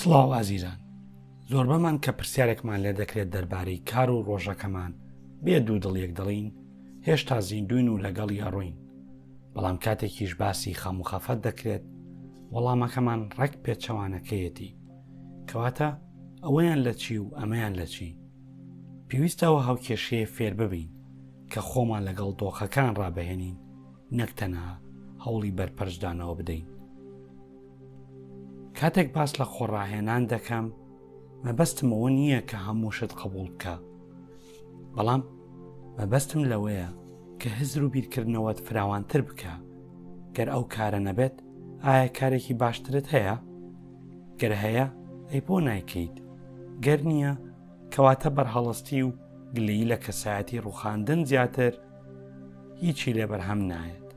سڵاو ئازیزان زۆربەمان کە پرسیارێکمان لێ دەکرێت دەربارەی کار و ڕۆژەکەمان بێ دوو دڵیەک دەڵین هێشتا زیندوین و لەگەڵ یا ڕوین بەڵام کاتێکیش باسی خەم و خەفەت دەکرێت وەڵامەکەمان ڕێک پێچەوانەکەیەتی کەواتە ئەوەیان لە چی و ئەمەیان لە چی پێویستەوە هاوکێشەیە فێر ببین کە خۆمان لەگەڵ دۆخەکان ڕابهێنین نەک تەنها هەوڵی بەرپەرچدانەوە بدەین کاتێک باس لە خۆڕاهێنان دەکەم مەبەستمەوە نییە کە هەموو شت قبول بکە بەڵام مەبەستم لەوەیە کە هزر و بیرکردنەوەت فراوانتر بکە گەر ئەو کارە نەبێت ئایا کارێکی باشترت هەیە گەر هەیە ئەی بۆ نایکەیت گەر نییە کەواتە بەرهەڵستی و گلەیی لە کەسایەتی ڕوخاندن زیاتر هیچی لێ بەرهەم نایەت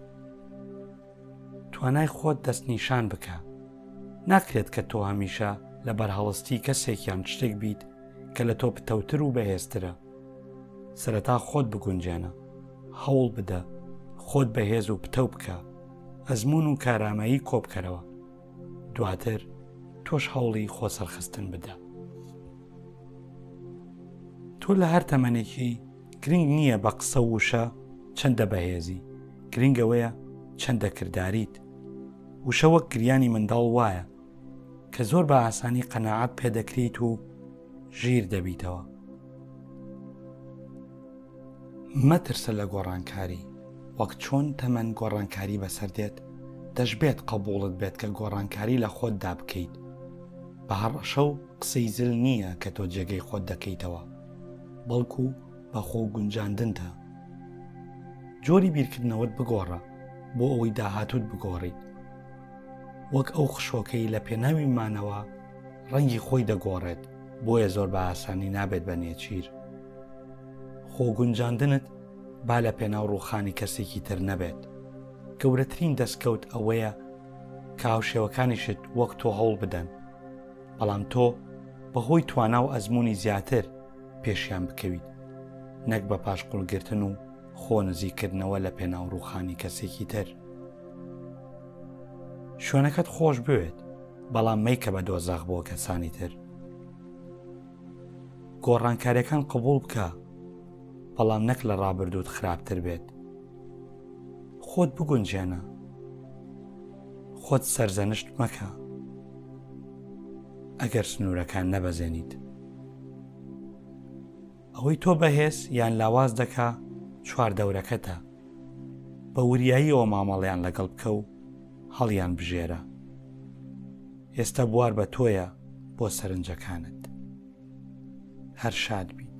توانای خۆت دەست نیشان بکە ناکرێت کە تۆ هەمیشە لە بەرهەڵستی کەسێکیان شتێک بیت کە لە تۆ پتەوتر و بەهێزترە سەرەتا خۆت بگونجێنە هەوڵ بدە خۆت بەهێز و پتەو بکە ئەزمون و کارامایی کۆبکەرەوە دواتر تۆش هەوڵی خۆسەرخستن بدە تۆ لە هەر تەمەنێکی گرنگ نییە بە قسە وشە چەندە بەهێزی گرنگەوەیە چەندە کردداریت وشە وەک گریانی منداڵ وایە کە زۆر بە ئاسانی قەنەعات پێدەکریت و ژیر دەبیتەوە. مەترسە لە گۆڕانکاری وەک چۆن تەمەن گۆڕانکاری بەسەر دێت دەشبێت قبوڵت بێت کە گۆڕانکاری لە خۆتدا بکەیت بە هەڕەشە و قسەی زل نییە کە تۆ جێگەی خۆت دەکەیتەوە بەڵکو بە خۆ گونجاندنتە جۆری بیرکردنەوەت بگۆڕە بۆ ئەوەی داهاتوت بگۆڕیت وەک ئەو خشۆکەی لە پێناوی مانەوە ڕەنگی خۆی دەگۆڕێت بۆیە زۆر بە ئاسانی نابێت بە نێچیر خۆ گونجاندنت با لە پێناو ڕوخانی کەسێکی تر نەبێت گەورەترین دەستکەوت ئەوەیە کاوشێوەکانیشت وەک تۆ هەوڵ بدەن بەڵام تۆ بەهۆی توانا و ئەزمموی زیاتر پێشیان بکەویت نەک بە پاش قوڵگرتن و خۆ نزیکردنەوە لە پێناو ڕوخانی کەسێکی تر شوێنەکەت خۆش بوێت بەڵام مەیکە بە دۆزەخ بۆ کەسانی تر گۆڕانکاریەکان قبول بکە بەڵام نەک لە ڕابردووت خراپتر بێت خۆت بگونجێنە خۆت سەرزەنشت مەکە ئەگەر سنوورەکان نەبەزێنیت ئەوەی تۆ بەهێز یان لاواز دەکا چوار دەورەکەتە، بە وریاییەوە مامەڵەیان لەگەڵ بکە و هەڵیان بژێرە. ئێستا بوار بە تۆیە بۆ سەرنجەکانت. هەر شاد بیت.